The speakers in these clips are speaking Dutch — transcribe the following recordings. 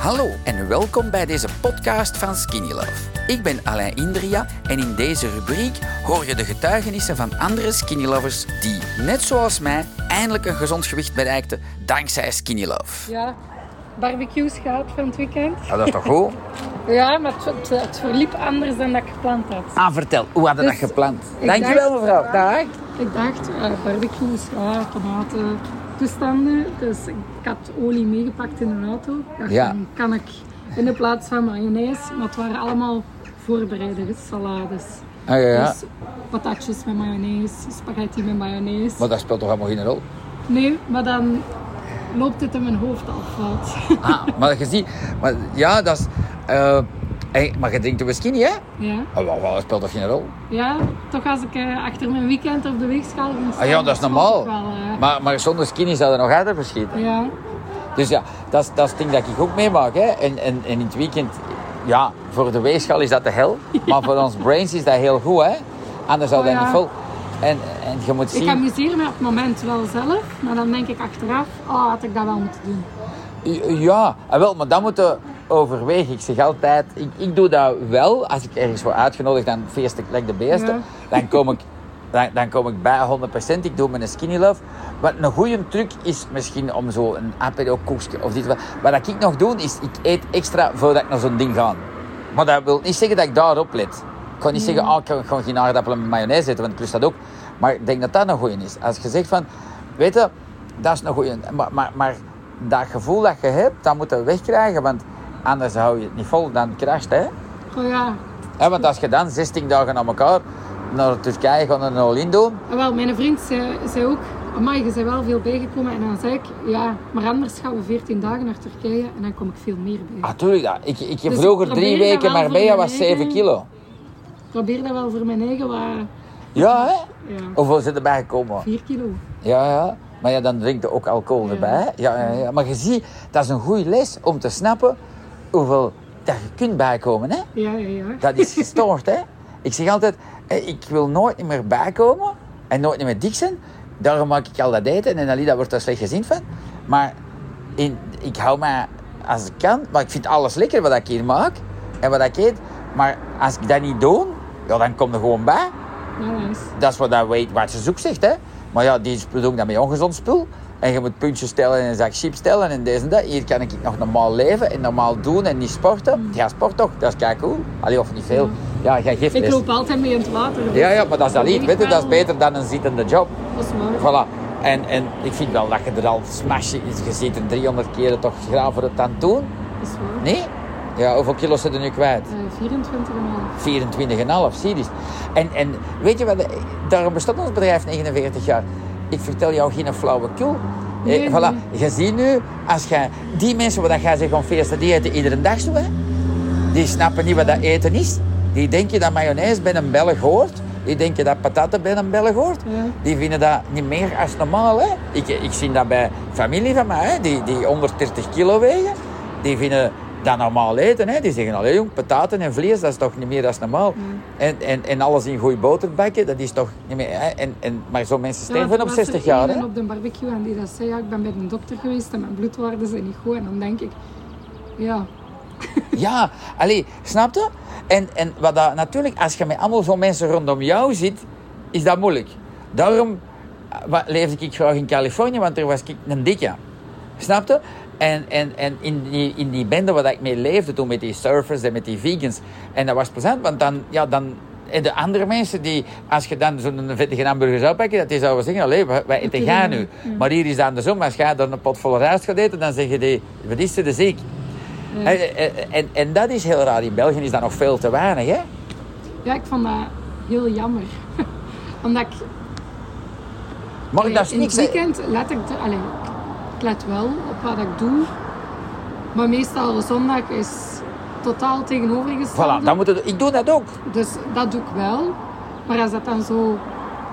Hallo en welkom bij deze podcast van Skinny Love. Ik ben Alain Indria en in deze rubriek hoor je de getuigenissen van andere Skinny Lovers die, net zoals mij, eindelijk een gezond gewicht bereikten dankzij Skinny Love. Ja, barbecues gehad van het weekend. Ja, dat is toch goed? Ja, maar het, het, verliep anders dan dat ik gepland had. Ah, vertel, hoe hadden Dus, dat gepland? Dankjewel dacht- mevrouw. Dag. Ik dacht, eh, barbecues, ja, tomaten, toestanden. Dus ik had olie meegepakt in een auto. Ik dacht, Ja. dan kan ik in de plaats van mayonaise, maar het waren allemaal voorbereide salades. Ah, ja, ja. Dus patatjes met mayonaise, spaghetti met mayonaise. Maar dat speelt toch allemaal geen rol? Nee, maar dan loopt het in mijn hoofd al fout. Ah, maar je ziet... Maar, ja, dat is... eh, hey, maar je drinkt whisky niet, hè? ja. Oh, wel, wel, dat speelt toch geen rol? Ja, toch als ik eh, achter mijn weekend op de weegschaal staan. Ah, ja, dat is normaal. ik Wel, eh, Maar, maar zonder skinny zou er nog harder verschieten. ja, Dus ja, dat is, dat is het ding dat ik ook meemaak. Hè. En, en, en in het weekend, ja, voor de weegschaal is dat de hel. Maar voor ons brains is dat heel goed, hè. Anders zou Oh, dat ja. niet vol. En, en je moet ik zien... amuseer me op het moment wel zelf, maar dan denk ik achteraf, oh, had ik dat wel moeten doen. Ja, ah, wel, maar dat moeten overwegen. Ik zeg altijd, ik, ik doe dat wel. Als ik ergens word uitgenodigd, dan feest ik like de beesten. Ja. Dan, kom ik, dan, dan kom ik bij 100%. Ik doe mijn skinny love. Wat een goede truc is misschien om zo een apero koekje of dit. wat- Wat ik nog doe, is ik eet extra voordat ik naar zo'n ding ga. Maar dat wil niet zeggen dat ik daarop let. Ik kan niet zeggen, oh, ik kan gewoon geen aardappelen met mayonaise eten, want ik lust dat ook. Maar ik denk dat dat een goeie is. Als je zegt van, weet je, dat is een goeie. Maar, maar, maar dat gevoel dat je hebt, dat moet je wegkrijgen, want anders hou je het niet vol, dan crasht hè. Oh ja, want als je dan 16 dagen aan elkaar naar Turkije gaat en een all-in doen, en wel, mijn vriend zei, zei ook, amai, je bent wel veel bijgekomen. En dan zei ik, ja, maar anders gaan we 14 dagen naar Turkije en dan kom ik veel meer bij. natuurlijk, ja. ik, ik heb Dus vroeger drie weken Marbella voor was mijn 7 eigen- kilo. Ik probeer dat wel voor mijn eigen, maar Ja, hè? ja, Hoeveel zit erbij gekomen? 4 kilo. Ja, ja. Maar ja, dan drinkt je ook alcohol Ja. erbij. hè. Ja, ja, ja. Maar je ziet, dat is een goede les om te snappen hoeveel dat je kunt bijkomen. Hè? Ja, ja, ja. Dat is gestoord, hè? Ik zeg altijd, ik wil nooit meer bijkomen en nooit meer dik zijn. Daarom maak ik al dat eten en Alida wordt daar slecht gezien van. Maar in, ik hou mij als ik kan, maar ik vind alles lekker wat ik hier maak en wat ik eet. Maar als ik dat niet doe, ja, dan kom er gewoon bij. Nice. Dat is wat dat weet wat ze zoek zegt, hè. Maar ja, die doen dat met ongezond spul. En je moet puntjes stellen en een zak chips stellen en deze en dat. Hier kan ik nog normaal leven en normaal doen en niet sporten. Ja, sport toch, dat is kijk cool. Allee, of niet veel. Ja, jij geeft Ik les. loop altijd mee in het water. dus Ja, ja, maar dat is al iets, weet je, dat is beter dan een zittende job. Dat is waar. Voilà. En, en ik vind wel dat je er al smash je zit er 300 keren toch graag voor het aan doen. Dat is waar. Nee? Ja, hoeveel kilo's zit er nu kwijt? Eh, 24,5. 24,5, zie je. En, en weet je wat, daarom bestaat ons bedrijf 49 jaar. Ik vertel jou geen flauwekul. Nee, Eh, voilà. Je ziet nu, als jij, die mensen waar jij zegt van feesten, die eten iedere dag zo. Hè? Die snappen niet wat dat eten is. Die denken dat mayonaise bij een Belg hoort. Die denken dat pataten bij een Belg hoort. Ja. Die vinden dat niet meer als normaal. Hè? Ik, ik zie dat bij familie van mij, hè? Die, die 130 kilo wegen. Die vinden dat normaal eten. Hè? Die zeggen, allee jong, pataten en vlees, dat is toch niet meer als normaal. En, en, en alles in goede boter bakken, dat is toch niet meer... Hè? En, en, maar zo'n mensen sterven er op was 60 er jaar. een Hè? op de barbecue en die dat zei, ja, ik ben bij de dokter geweest en mijn bloedwaarden zijn niet goed. En dan denk ik, ja, Ja, allee, snap je? En, en wat dat, natuurlijk, als je met allemaal zo'n mensen rondom jou zit, is dat moeilijk. Daarom eh, leefde ik graag in Californië, want daar was ik een dikke. Snap je? En, en, en in, die, in die bende waar ik mee leefde toen met die surfers en met die vegans. En dat was plezant, want dan, ja, dan en de andere mensen die, als je dan zo'n vettige hamburger zou pakken, dat die zouden zeggen, allee, wij, eten gaan je nu. Ja. Maar hier is het andersom, als jij dan een pot vol rijst gaat eten, dan zeggen die, wat is er de ziek? Ja. En, en, en, en dat is heel raar. In België is dat nog veel te weinig, hè? ja, ik vond dat heel jammer. Omdat ik Maar allee, dat is in het weekend let ik, allee, ik let wel op wat ik doe. Maar meestal zondag is totaal tegenovergesteld. Voilà, dan moet het, ik doe dat ook. Dus dat doe ik wel. Maar als dat dan zo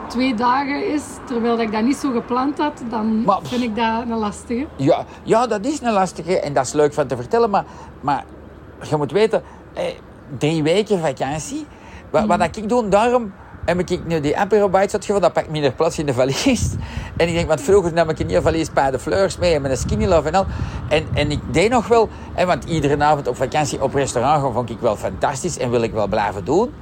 twee dagen is, terwijl ik dat niet zo gepland had, dan Maar- vind ik dat een lastige. Ja, ja, dat is een lastige en dat is leuk van te vertellen, maar, maar je moet weten, eh, drie weken vakantie, wat, wat ik doe, daarom heb ik nu die Aperobite uitgevoerd, dat pakt minder plaats in de valies. En ik denk, want vroeger nam ik in ieder bij de fleurs mee en met een skinny love en al. En, en ik deed nog wel, hè, want iedere avond op vakantie op restaurant gaan vond ik wel fantastisch en wil ik wel blijven doen.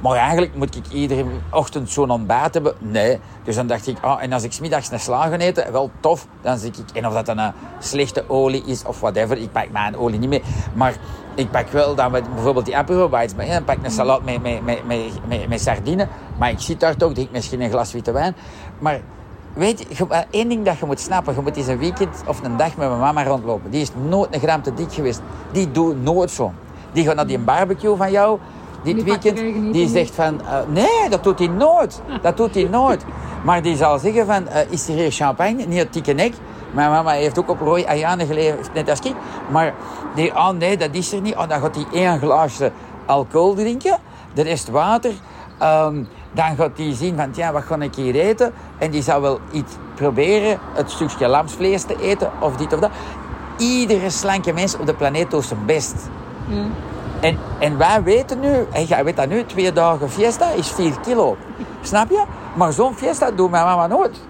Maar eigenlijk moet ik iedere ochtend zo'n ontbijt hebben. Nee. Dus dan dacht ik, ah, en als ik smiddags een slagen eten, wel tof. Dan zeg ik, en of dat dan een slechte olie is of whatever, ik pak mijn olie niet mee. Maar ik pak wel dan met bijvoorbeeld die apero bites mee. Dan pak ik een salade met, met, met, met, met, met sardine. Maar ik zit daar toch, drink misschien een glas witte wijn. Maar weet je, je- één ding dat je moet snappen. Je moet eens een weekend of een dag met mijn mama rondlopen. Die is nooit een gram te dik geweest. Die doet nooit zo. Die gaat naar die barbecue van jou. Dit Die weekend, die zegt van... eh, nee, dat doet hij nooit. Dat doet hij nooit. Maar die zal zeggen van... eh, is er hier champagne? Niet het dikke nek. Mijn mama heeft ook op Roy Ayane geleefd, net als ik. Maar die, oh nee, dat is er niet. Oh, dan gaat hij één glaasje alcohol drinken. De rest water. Ehm, dan gaat hij zien van, ja, wat ga ik hier eten? En die zal wel iets proberen, het stukje lamsvlees te eten, of dit of dat. Iedere slanke mens op de planeet doet zijn best. Ja. En, en wij weten nu, en jij weet dat nu, twee dagen fiesta is 4 kilo. Snap je? Maar zo'n fiesta doet mijn mama nooit.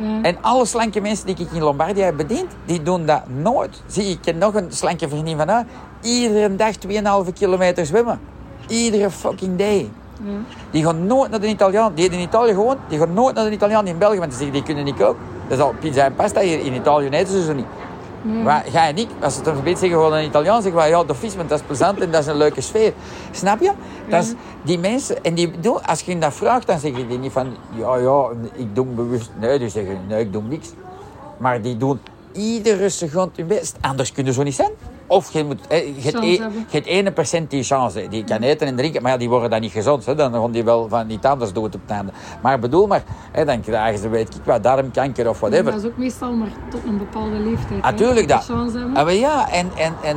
Ja. En alle slanke mensen die ik in Lombardia heb bediend, die doen dat nooit. Zie, ik ken nog een slanke vriendin van haar. Iedere dag 2,5 kilometer zwemmen. Iedere fucking day. Ja. Die gaan nooit naar de Italiaan. Die in Italië gewoon, die gaan nooit naar de Italiaan in België, want ze zeggen, die kunnen niet koken. Dat is al pizza en pasta hier. In Italië eten ze ze niet. Ja. Maar ga je niet, als ze het een beetje zeggen, gewoon een Italiaan, zeggen ja, de vis, want dat is plezant en dat is een leuke sfeer. Snap je? Dat is, die mensen, en die, als je hen dat vraagt, dan zeggen die niet van, ja, ja, ik doe bewust. Nee, die zeggen, nee, ik doe niks. Maar die doen iedere seconde hun best. Anders kunnen ze niet zijn. Of je, moet, eh, je, ene procent die chance. Die kan eten en drinken, maar ja, die worden dan niet gezond. Hè. Dan gaan die wel van iets anders doen op het einde. Maar bedoel maar, hè, dan krijgen ze, weet ik wat, darmkanker of whatever. Dat is ook meestal maar tot een bepaalde leeftijd. Natuurlijk die dat. Ah, maar ja, en, en, en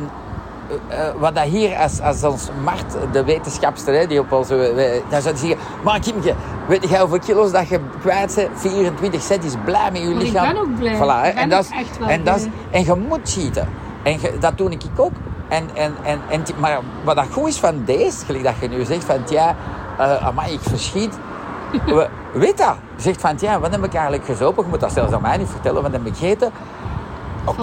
eh, eh, wat dat hier als, als ons Mart, de wetenschapster, hè, die op onze... we- Dan zou zeggen, maar Kimke, weet je hoeveel kilo's dat je kwijt bent? 24 cent is blij met je Maar ik lichaam. ben ook blij. Voilà, hè, en, dat echt wel en, dat en je moet cheaten. En dat doe ik ook. En, en, en, en, maar wat dat goed is van deze, gelijk dat je nu zegt van, ja, uh, amai, ik verschiet. We- Weet dat? Zegt van, ja, wat heb ik eigenlijk gezopen? Je moet dat zelfs aan mij niet vertellen, wat heb ik gegeten? Oké.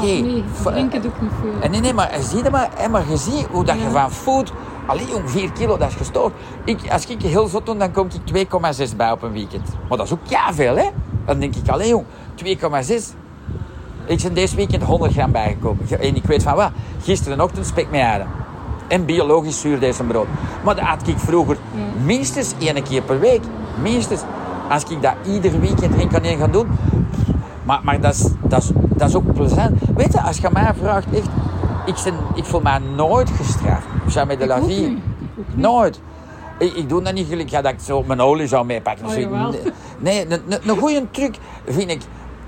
V- Drinken doe ik niet veel. en nee, nee, maar zie je maar, maar je ziet hoe dat je van food... Allee, jong, 4 kilo, dat is gestoord. Ik, als ik heel zot doe, dan kom ik 2,6 bij op een weekend. Maar dat is ook ja veel, hè. Dan denk ik, allee, jong, 2,6. Ik ben deze weekend 100 gram bijgekomen. Ge- En ik weet van wat, gisterenochtend spek met eieren. En biologisch zuurdesembrood. Maar dat had ik vroeger minstens één keer per week. Minstens. Als ik dat ieder weekend één kan één gaan doen. Maar, maar dat, is, dat, is, dat is ook plezant. Weet je, als je mij vraagt, echt, ik, ik voel mij nooit gestraft. Jamais de la vie. Nooit. Ik, ik doe dat niet gelijk ja, dat ik zo mijn olie zou meepakken. Oh, Dus nee, een goede truc vind ik.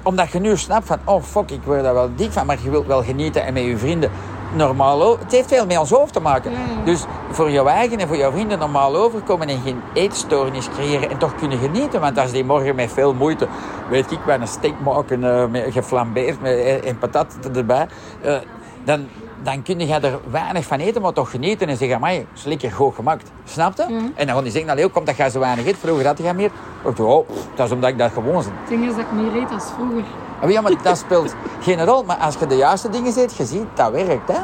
Omdat je nu snapt van, oh fuck, ik word daar wel dik van. Maar je wilt wel genieten en met je vrienden normaal over. Het heeft veel met ons hoofd te maken. Ja. Dus voor jouw eigen en voor jouw vrienden normaal overkomen en geen eetstoornis creëren en toch kunnen genieten. Want als die morgen met veel moeite, weet ik wel, een steak maken, eh, met, geflambeerd met, eh, en patat erbij, eh, dan, dan kun je er weinig van eten, maar toch genieten en zeggen, amai, is lekker goed gemaakt. Snap je? Ja. En dan gaan die zeggen, allee, hoe komt dat jij zo weinig eet? Vroeger had je meer. Ik dacht, oh, dat is omdat ik dat gewoon ben. Het ding is dat ik meer eet als vroeger. Maar Ja, maar dat speelt geen rol. Maar als je de juiste dingen ziet, je ziet, dat werkt. Hè?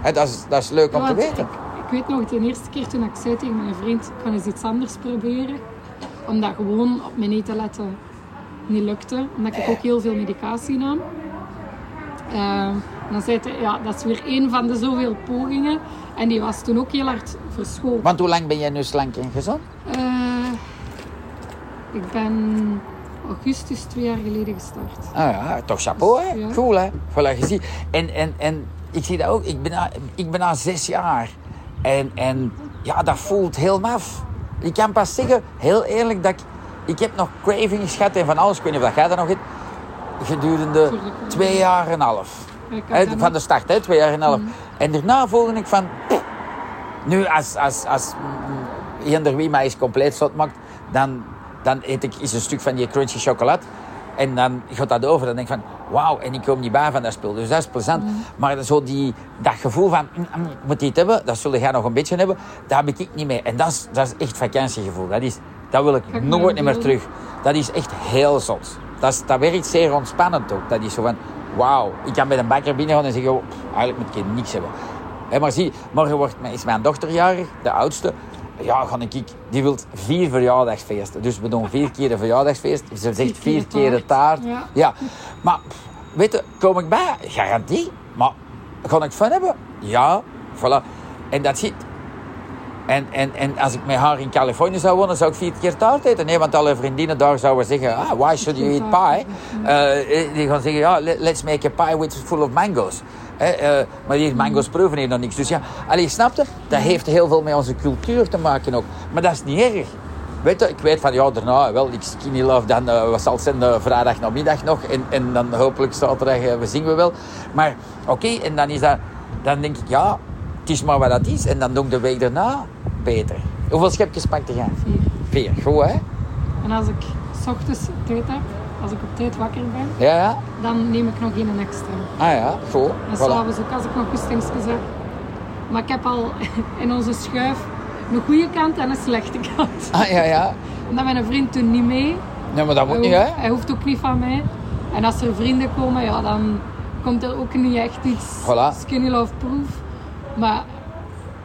Hè, dat, is, dat is leuk om te weten. Ik, ik weet nog de eerste keer toen ik zei tegen mijn vriend, ik ga eens iets anders proberen. Omdat gewoon op mijn eten letten niet lukte. Omdat ik ook heel veel medicatie nam. Eh, dan zei hij, ja, dat is weer één van de zoveel pogingen. En die was toen ook heel hard verschoven. Want hoe lang ben jij nu slank en gezond? Eh, ik ben augustus twee jaar geleden gestart. Ah ja, toch chapeau, hè? Ja. Cool, hè? Voilà, je ziet. En, en, en ik zie dat ook. Ik ben al, ik ben al zes jaar. En, en ja, dat voelt heel maf. Ik kan pas zeggen, heel eerlijk, dat ik... Ik heb nog cravings gehad en van alles. Ik weet niet of dat jij dat nog hebt. Gedurende twee jaar en een half. Van de start, hè, twee jaar en een half. Mhm. En daarna voelde ik van... pff, nu, als, als, als eender wie mij eens compleet zot maakt, dan, dan eet ik eens een stuk van die crunchy chocolade. En dan gaat dat over. Dan denk ik van, wauw, en ik kom niet bij van dat spul. Dus dat is plezant. Mhm. Maar zo die, dat gevoel van, mm, mm, moet dit hebben, dat zul jij nog een beetje hebben, daar heb ik niet mee. En dat is, dat is echt vakantiegevoel. Dat, is, dat wil ik ik nooit meer terug. Dat is echt heel zot. Dat, is, dat werkt zeer ontspannend ook. Dat is zo van, wauw. Ik kan bij een bakker binnen gaan en zeggen, oh, eigenlijk moet ik niks hebben. Maar zie, morgen wordt, is mijn dochter jarig, de oudste. Ja, ga ik, die wil vier verjaardagsfeesten. Dus we doen vier keer een verjaardagsfeest. Ze zegt vier keer de taart. Ja. Ja, maar weet je, kom ik bij? Garantie. Maar ga ik fun hebben? Ja, voilà. En dat zit. En, en, en als ik met haar in Californië zou wonen, zou ik vier keer taart eten. Nee, want alle vriendinnen daar zouden zeggen, ah, why should you eat pie? Eh, die gaan zeggen, ja, let- let's make a pie with full of mangoes. Eh, eh, maar die mango's proeven hier nog niks. Dus ja, allee, snap je? Dat heeft heel veel met onze cultuur te maken ook. Maar dat is niet erg. Weet je, ik weet van, ja, daarna, wel, ik skinny love, dan eh, wat zal zijn, eh, vrijdag namiddag nog. En, en dan hopelijk zaterdag, eh, we zingen we wel. Maar, oké, en dan is dat, dan denk ik, ja, het is maar wat dat is. En dan doe ik de week daarna beter. Hoeveel schepjes pakte jij? Vier. Vier, goed hè? En als ik s ochtends tijd heb, als ik op tijd wakker ben, Ja, ja. dan neem ik nog één extra. Ah ja, goed. En Voilà. s'avonds ook als ik nog goestingsjes heb. Maar ik heb al in onze schuif een goede kant en een slechte kant. Ah ja, ja. En dat mijn vriend toen niet mee. Nee, maar dat moet Hij niet hè? hij hoeft ook niet van mij. En als er vrienden komen, ja, dan komt er ook niet echt iets Voilà. skinny love proof. Maar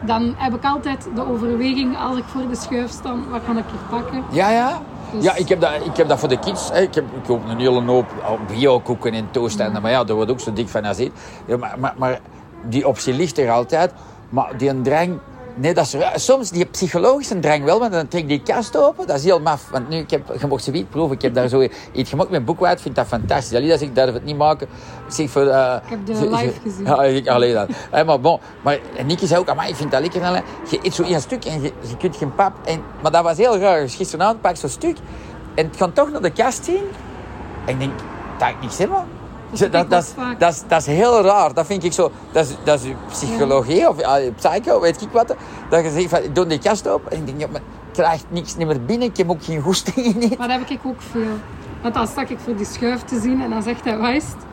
dan heb ik altijd de overweging als ik voor de schuif sta, wat kan ik hier pakken? Ja, ja. Dus- Ja, ik heb, dat, ik heb dat voor de kids. Hè. Ik, heb, ik koop een hele hoop bio-koeken en toast. En, maar ja, daar wordt ook zo dik van als. Ja, maar, maar, maar die optie ligt er altijd. Maar die een drang... Nee, dat is. Soms die psychologische drang wel, want dan trek ik die kast open. Dat is heel maf. Want nu, ik heb, je mocht ze niet proeven. Ik heb daar zo iets gemaakt met boekwijd. Ik vind dat fantastisch. Alleen als ik durf het niet maken. Ik zeg voor... eh, Ik heb de live gezien. Ja, ik alleen dat. Hé, maar bon. Maar Nicky zei ook, amai, ik vind dat lekker. Alain. Je eet zo één stuk en je, je kunt geen pap. En, maar dat was heel raar. Dus gisteravond pak ik zo'n stuk. En het gaat toch naar de kast zien. En ik denk, dat ik niks hebben. Dat Dat, dat, dat, dat is heel raar. Dat vind ik zo. Dat is, dat is psychologie of ah, psycho, weet ik wat. Dat je zegt van, ik doe die kast open. En ik denk, ja, maar ik krijg niks niet meer binnen. Ik heb ook geen goesting in. Maar dat heb ik ook veel. Want dan sta ik voor die schuif te zien en dan zegt hij, wat is het?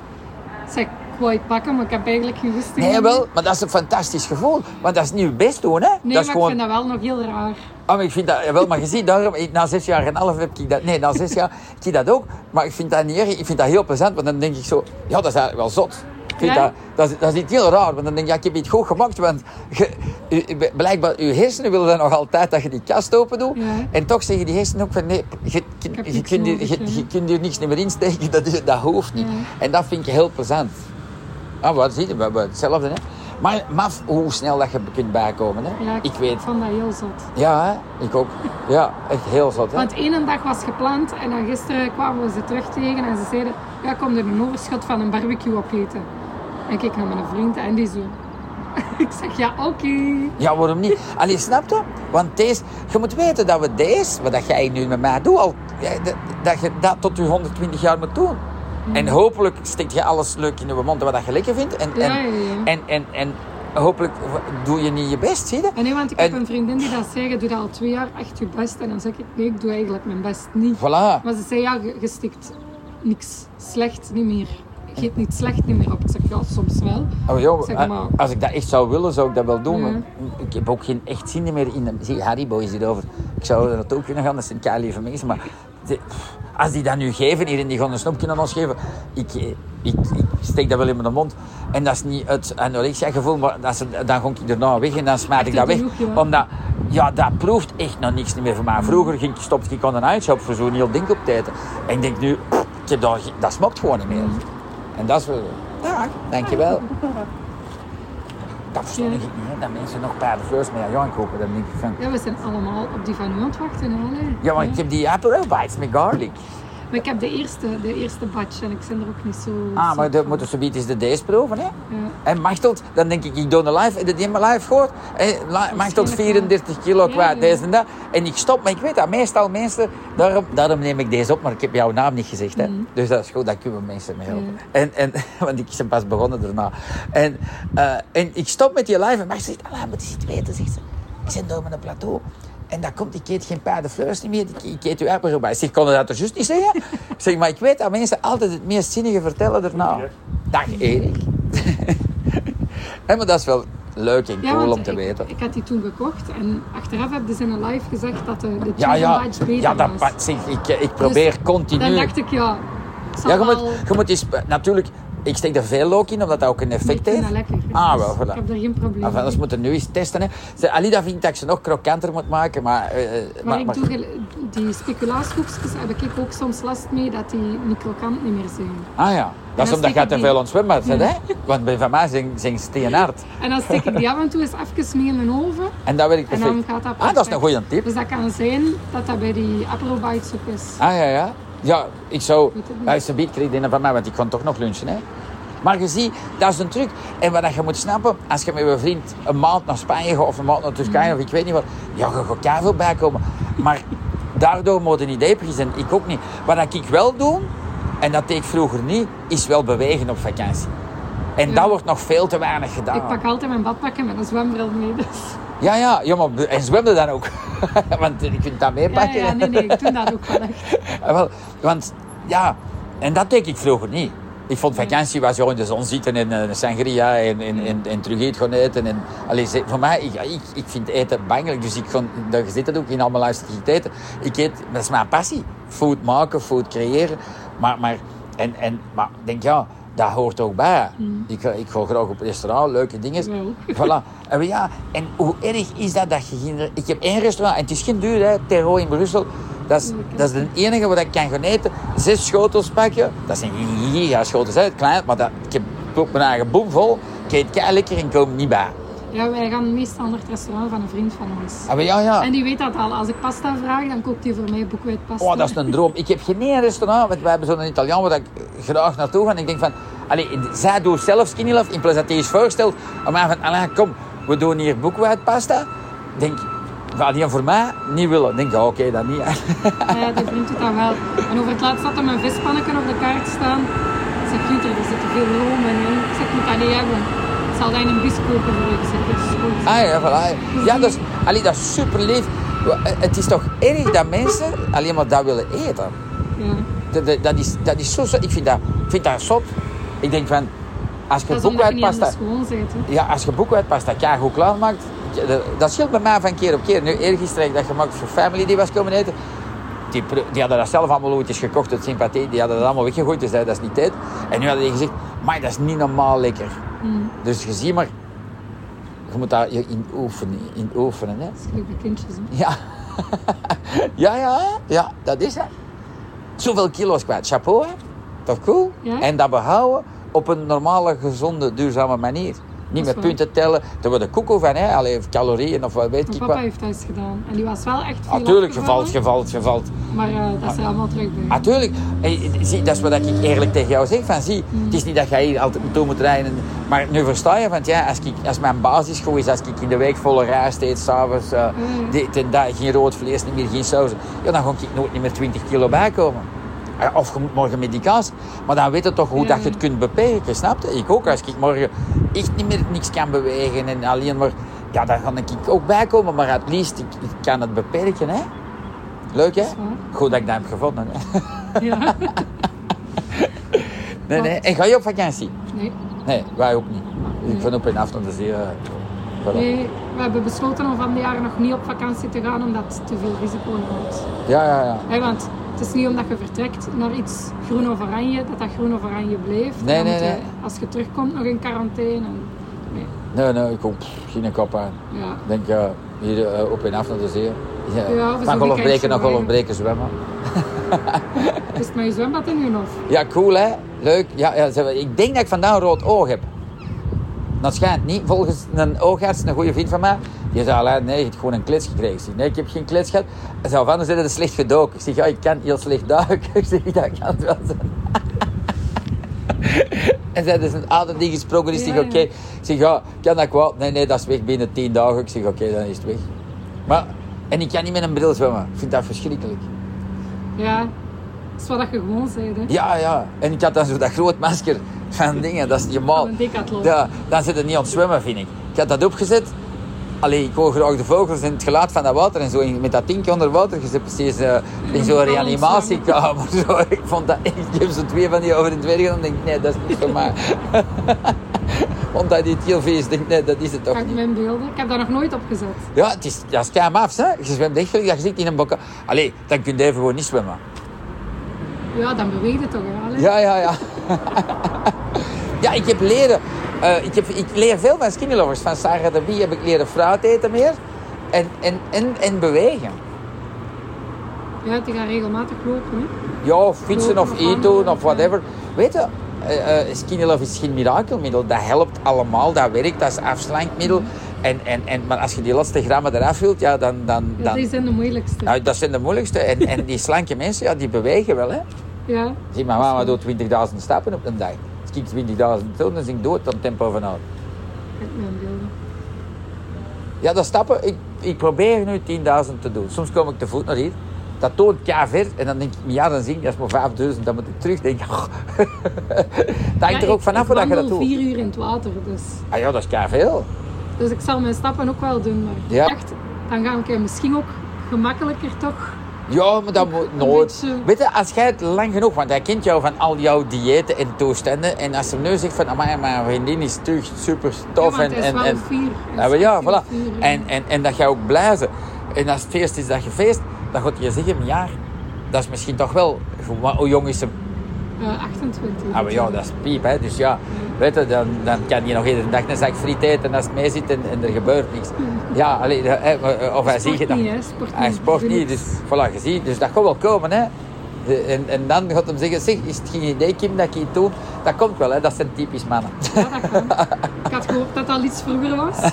Zeg, wou pakken, maar ik heb eigenlijk geen goesting. Nee, wel. Maar dat is een fantastisch gevoel. Want dat is niet je best doen, hè. Nee, dat is maar gewoon... ik vind dat wel nog heel raar. Ah, maar ik vind dat, wel, maar je ziet, daarom, na zes jaar en half heb ik dat, nee, na zes jaar, ik zie dat ook, maar ik vind dat niet erg, ik vind dat heel plezant, want dan denk ik zo, ja, dat is eigenlijk wel zot. Ik vind Ja? dat, dat, is, dat is iets heel raar, want dan denk ik, ja, ik heb iets goed gemaakt, want je, blijkbaar, je hersenen willen dan nog altijd dat je die kast open doet, Ja. en toch zeggen die hersenen ook van, nee, je, je, je, kunt, nodig, je, je kunt niks meer insteken, dat, dat hoeft niet. En dat vind ik heel plezant. Ah, wat zie je, we hebben hetzelfde, hè. Maar maf hoe snel dat je kunt bijkomen, hè. Ja, ik weet. Vond dat heel zot. Ja, hè? ik ook. Ja, echt heel zot. Hè? Want ene dag was gepland en dan gisteren kwamen we ze terug tegen en ze zeiden, ja, kom er een overschot van een barbecue opeten. En ik keek naar mijn vriend en die zo. ik zeg, ja, oké. Ja, waarom niet? Allee, snap je? Want deze, je moet weten dat we deze, wat dat jij nu met mij doet, al, ja, dat, dat je dat tot je 120 jaar moet doen. En hopelijk steekt je alles leuk in je mond wat dat je lekker vindt. En, en, en, en, en hopelijk doe je niet je best, zie je? En nee, want ik heb En- een vriendin die dat zei, je doet al twee jaar echt je best. En dan zeg ik, nee, ik doe eigenlijk mijn best niet. Voilà. Maar ze zei, ja, je, stikt niks slecht niet meer. Je eet niet slecht niet meer op. Ik zeg, ja, soms wel. Oh, joh, Zeg maar. Als ik dat echt zou willen, zou ik dat wel doen. Ja. Ik heb ook geen echt zin meer in... Zie, Haribo is hierover. Ik zou er naartoe kunnen gaan, dat zijn kei lieve mensen. Maar de- als die dat nu geven hier en die gaan een snoepje aan ons geven, ik, ik, ik steek dat wel in mijn mond. En dat is niet het anorexia gevoel, maar dat is, dan ga ik erna weg en dan smijt ik dat weg. Omdat, ja, dat proeft echt nog niks meer voor mij. Vroeger ging, stopte ik aan een uitshop voor zo'n heel ding op eten. En ik denk nu, pff, ik heb dat, dat smaakt gewoon niet meer. En dat is wel... Ja, dankjewel. Dat verstond ik niet, hè, dat mensen nog first met Jan kopen. Dan denk ik van... Ja, we zijn allemaal op die van u aan het wachten. hè. Ja, maar ik heb die Aperol Bites met garlic. Maar ik heb de eerste, de eerste batch en ik ben er ook niet zo... Ah, maar de, van. moeten ze biedt is de deze proeven, hè? Ja. En Machtelt, dan denk ik, ik doe een live, heb je die mijn live gehoord? En Machtelt 34 kilo Ja, kwijt, ja. deze en dat. En ik stop, maar ik weet dat meestal mensen, daarom, daarom neem ik deze op, maar ik heb jouw naam niet gezegd, hè. Mhm. Dus dat is goed, daar kunnen we mensen mee helpen. En, en, want ik ben pas begonnen daarna. En, eh, en ik stop met die live en Macht zegt, Alain, moet je iets weten, zegt ze. Ik zit door mijn plateau. En dat komt, ik eet geen paardenfleurs niet meer, ik, ik eet uw Aperol Bites. Ik zeg, kon je dat toch juist niet zeggen? ik zeg, maar ik weet dat mensen altijd het meest zinnige vertellen daarna. Dag Erik. Hé, maar dat is wel leuk en Ja, cool om te ik, weten. Ik had die toen gekocht en achteraf heb ze in een live gezegd dat de, de Ja, ja, beter ja dat, was. zeg, ik, ik probeer Dus continu. Dan dacht ik, ja, Ja, je moet, je moet eens, natuurlijk, ik steek er veel look in, omdat dat ook een Ik effect vind heeft. lekker. Ah, wel, voilà. Ik heb daar geen probleem anders mee. moeten we nu eens testen. Hè. Ze- Alida vindt dat ik ze nog krokanter moet maken, maar... eh, Maar ik doe gel- die speculaashoekjes heb ik ook soms last mee dat die niet krokant niet meer zijn. Ah ja, dat is omdat je te veel bent, hè? Want bij van mij zijn, zijn steenhard. En dan steek ik die af en toe eens even mee in de oven. En dat werkt En perfect. dan gaat dat ah, dat is een perfect. goede tip. Dus dat kan zijn dat dat bij die Apple Bites ook is. Ah ja, ja. Ja, ik zou... Weet het niet. Hij is een beat krijgen van mij, want ik kon toch nog lunchen, hè? Maar je ziet, dat is een truc. En wat je moet snappen, als je met je vriend een maand naar Spanje gaat of een maand naar Turkije of ik weet niet wat, ja, je gaat keihard bijkomen. Maar daardoor moet je niet depri zijn. Ik ook niet. Wat ik wel doe, en dat deed ik vroeger niet, is wel bewegen op vakantie. En Ja. dat wordt nog veel te weinig gedaan. Ik pak altijd mijn badpakken met een zwembril mee. Dus. Ja, ja, ja, maar en zwemde dan ook. want je kunt dat Ja, meepakken. ja, nee, nee, ik doe dat ook wel echt. Ah, wel, want ja, en dat deed ik vroeger niet. Ik vond vakantie was gewoon in de zon zitten en een sangria en, en, en, en terug eten gaan eten. En, allee, ze- voor mij, ik, ik, ik vind eten bangelijk, dus ik kon, daar zit het ook in allemaal luisteren ik eten. Ik eet, dat is mijn passie. Food maken, food creëren. Maar, maar, en, en, maar ik denk, ja, dat hoort ook bij. Ik, ga- ik ga graag op restaurant, leuke dingen. Voilà. En, ja, en hoe erg is dat dat je geen... Ik heb één restaurant, en het is geen duur, hè, Terro in Brussel. Dat is, dat is de enige wat ik kan gaan eten. Zes schotels pakken. Dat zijn giga schotels, hè, klein. Maar dat, ik heb mijn eigen boom vol. Ik eet lekker en kom niet bij. Ja, wij gaan meestal naar het restaurant van een vriend van ons. Ah, maar ja, ja. En die weet dat al. Als ik pasta vraag, dan kookt hij voor mij boekwijd pasta. Oh, dat is een droom. Ik heb geen één restaurant, want wij hebben zo'n Italiaan waar ik graag naartoe ga. En ik denk van, allee, zij doet zelf skinny love, in plaats dat hij eens voorstelt. Om mij van, allee, kom, we doen hier boekwijdpasta. Denk, gaat die voor mij niet willen? Denk, ja, oké, dat niet. Ja, die vriend doet dat wel. En over het laatst had hij mijn vispanneken op de kaart staan. Ik zeg, Pieter, er zit te veel room in. hè." Ik zeg, moet dat niet hebben. Zal in een bis kopen voor is goed. Ah ja, voilà. Ja, dat is, allee, dat is super lief. Het is toch erg dat mensen alleen maar dat willen eten. Ja. Dat, dat, dat is, dat is zo zot. Ik vind dat, ik vind dat zot. Ik denk van, als je je boekwijdpasta... hè. Ja, als je boekwijdpasta goed klaarmaakt, dat- dat scheelt bij mij van keer op keer. Nu, eergisteren dat gemaakt voor family die was komen eten. Die, die hadden dat zelf allemaal ooit eens gekocht uit sympathie. Die hadden dat allemaal weggegooid, dus dat is niet tijd. En nu hadden die gezegd, maar dat is niet normaal lekker. Mm. Dus je ziet maar, je moet dat in oefenen. In oefenen hè. Kindjes. hè. Ja. ja, ja, ja, dat is het. Zoveel kilo's kwijt. Chapeau, hè? Toch cool? Ja. En dat behouden op een normale, gezonde, duurzame manier. Niet met punten tellen. Daar wordt koekoe van, hè? Allee, of calorieën of wat weet Mijn ik papa wat. heeft eens gedaan. En die was wel echt veel Natuurlijk, gevalt, gevalt, gevalt. Maar eh, dat is er allemaal terug bij. Natuurlijk. Hey, zie, dat is wat ik eerlijk tegen jou zeg. Van, zie, Mm. Het is niet dat jij hier altijd naartoe moet rijden. Maar nu versta je, want ja, als, ik, als mijn basis goed is, als ik in de week volle rijst eet, s'avonds, uh, Mm. dit en dat, geen rood vlees, niet meer, geen saus, ja, dan ga ik nooit niet meer 20 kilo bijkomen. Of je moet morgen medicatie. Maar dan weet je toch hoe Ja. dat je het kunt beperken, snap je? Ik ook. Als ik morgen echt niet meer niks kan bewegen en alleen maar... Ja, dan ga ik ook bijkomen, maar at least ik, ik kan het beperken, hè? Leuk, hè? Goed dat ik dat heb gevonden, hè? Ja. Nee, nee. En ga je op vakantie? Nee. Nee, wij ook niet. Ik vind op een af naar de zee. eh, nee, we hebben besloten om van de jaren nog niet op vakantie te gaan omdat het te veel risico inhoudt. Ja, ja, ja. Want het is niet omdat je vertrekt naar iets groen of oranje, dat dat groen of oranje blijft. Nee, nee, nee. Als je terugkomt nog in quarantaine. En, nee. Nee, nee, ik pff, geen kop aan. Ja. Ik denk, hier eh, op en af naar de zee. Ja. Ja, Van zo'n golfbreken naar golfbreken zwemmen. Is het je zwembad in je of? Ja, cool hè? Leuk. Ja, ja, ik denk dat ik vandaag een rood oog heb. Dat schijnt niet. Volgens een oogarts, een goede vriend van mij, die zei, "Allee, nee, je hebt gewoon een klets gekregen. Ik zeg, nee, ik heb geen klets gehad. Hij zei, anders is het slecht gedoken. Ik zeg, ja, ik kan heel slecht duiken. Ik zeg, dat kan het wel zijn. En zij is een aantal dingen gesproken. Dus ik zeg, oké. Ik zeg, ja, kan dat kwaad? Nee, nee, dat is weg binnen tien dagen. Ik zeg, oké, dan is het weg. Maar, en ik kan niet met een bril zwemmen. Ik vind dat verschrikkelijk. Ja, dat is wat je gewoon zei. Hè. Ja, ja. En ik had dan zo dat groot masker van dingen. Dat is je maal. Van. Ja, dan zit het niet aan het zwemmen, vind ik. Ik had dat opgezet. Allee, ik hoor graag de vogels en het geluid van dat water en zo. En met dat ding onder water, je zit precies eh, in zo'n reanimatiekamer. Zo. Ik vond dat ik heb zo twee van die over in het weer gedaan en denk, nee, dat is niet voor mij. Omdat die het heel denk ik, nee, dat is het toch Kijk niet. mijn beelden. Ik heb dat nog nooit opgezet. Ja, het is, dat is hè. Je zwemt echt gelijk dat je zit in een bokken. Allee, dan kun je even gewoon niet zwemmen. Ja, dan beweegt het toch wel. Hè? Ja, ja, ja. ja, ik heb leren... eh, ik, heb, ik leer veel van skinny lovers. Van Sarah de Bie heb ik leren fruit eten meer. En, en, en, en bewegen. Ja, die gaan regelmatig lopen. Hè? Ja, of fietsen Lopen of eten of whatever. Weet je, eh, eh, skinny love is geen mirakelmiddel. Dat helpt allemaal, dat werkt, dat is afslankmiddel. En, en, en, maar als je die laatste grammen eraf wilt, ja, dan... dan, Ja, dan die zijn de moeilijkste. nou, dat zijn de moeilijkste. En, en die slanke mensen, ja, die bewegen wel, hè. Ja, Zie, mijn mama doet 20.000 stappen op een dag. Als ik 20.000 doe, dan is ik dood aan tempo van ik. Ja, dat stappen, ik, ik probeer nu 10.000 te doen. Soms kom ik te voet naar hier. Dat toont ver. En dan denk ik, ja, dan zie ik, dat is maar 5.000. Dan moet ik terug denken. dat hangt er ook vanaf dat je dat doet. vier uur in het water, dus. Ah ja, dat is veel. Dus ik zal mijn stappen ook wel doen. Maar Ja. ik dacht, dan ga ik misschien ook gemakkelijker toch. Ja, maar dat moet nooit. Weet je, als jij het lang genoeg, want hij kent jou van al jouw diëten en toestanden. En als hij nu zegt van, amai, mijn vriendin is terug super tof. ja, en, en, en, Ja, voilà. En, en, en dat jij ook blij bent. En als het feest is dat je feest, dan gaat je zeggen, ja, dat is misschien toch wel... Hoe jong is hem? Eh, 28. Ah, maar ja, dat is piep, hè. Dus ja, weet je, dan, dan kan je nog iedere dag een zak friet eten als het mee zit en, en er gebeurt niks. Ja, allee, hè, of hij ziet je dan... niet, hè, sport Hij niet. sport niet, dus voilà, je ziet. Dus dat gaat wel komen, hè. De- En, en dan gaat hem zeggen, zeg, is het geen idee, Kim, dat ik iets doe? Dat komt wel, hè. Dat zijn typisch mannen. Ja, dat kan. ik had gehoord dat dat al iets vroeger was.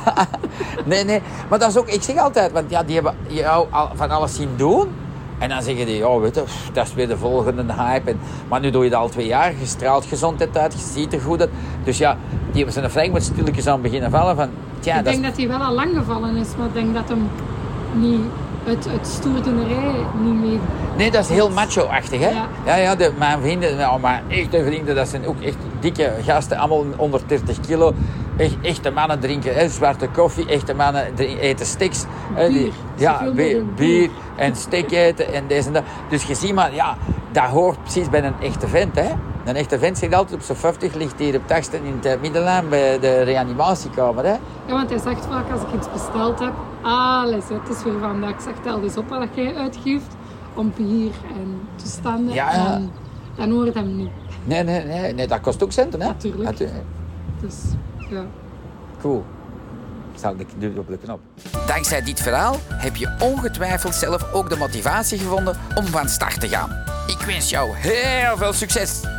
Nee, nee. Maar dat is ook, ik zeg altijd, want ja, die hebben jou al van alles zien doen. En dan zeggen die, ja, weet je, dat is weer de volgende hype. En, maar nu doe je dat al twee jaar, je straalt gezondheid uit, je ziet er goed uit. Dus ja, die hebben zijn Frank moet stilletjes aan beginnen vallen van, tja, ik dat denk is... dat hij wel al lang gevallen is, maar ik denk dat hem niet het, het niet mee. Nee, dat is heel macho-achtig, hè? Ja, Ja. ja, de, mijn vrienden, nou, mijn echte vrienden, dat zijn ook echt dikke gasten, allemaal onder 30 kilo. Echt, echte mannen drinken hè, zwarte koffie, echte mannen eten steaks. hè, Bier. ja, Zoveel bier, bier bier. en steak eten en deze en dat. Dus je ziet maar, ja, dat hoort precies bij een echte vent, hè? Een echte vent zegt altijd op zijn 50, ligt hier op taxten in het middenlijn bij de reanimatiekamer, hè? Ja, want hij zegt vaak als ik iets besteld heb, ah, les, het is weer vandaag. Ik zeg, tel dus op wat jij uitgeeft om bier en toestanden. Ja, ja. En dan hoort hem niet. Nee, nee, nee, nee, dat kost ook centen, hè? Natuurlijk. Natuurlijk. Dus ja. Cool. Zal ik nu op de knop. Dankzij dit verhaal heb je ongetwijfeld zelf ook de motivatie gevonden om van start te gaan. Ik wens jou heel veel succes.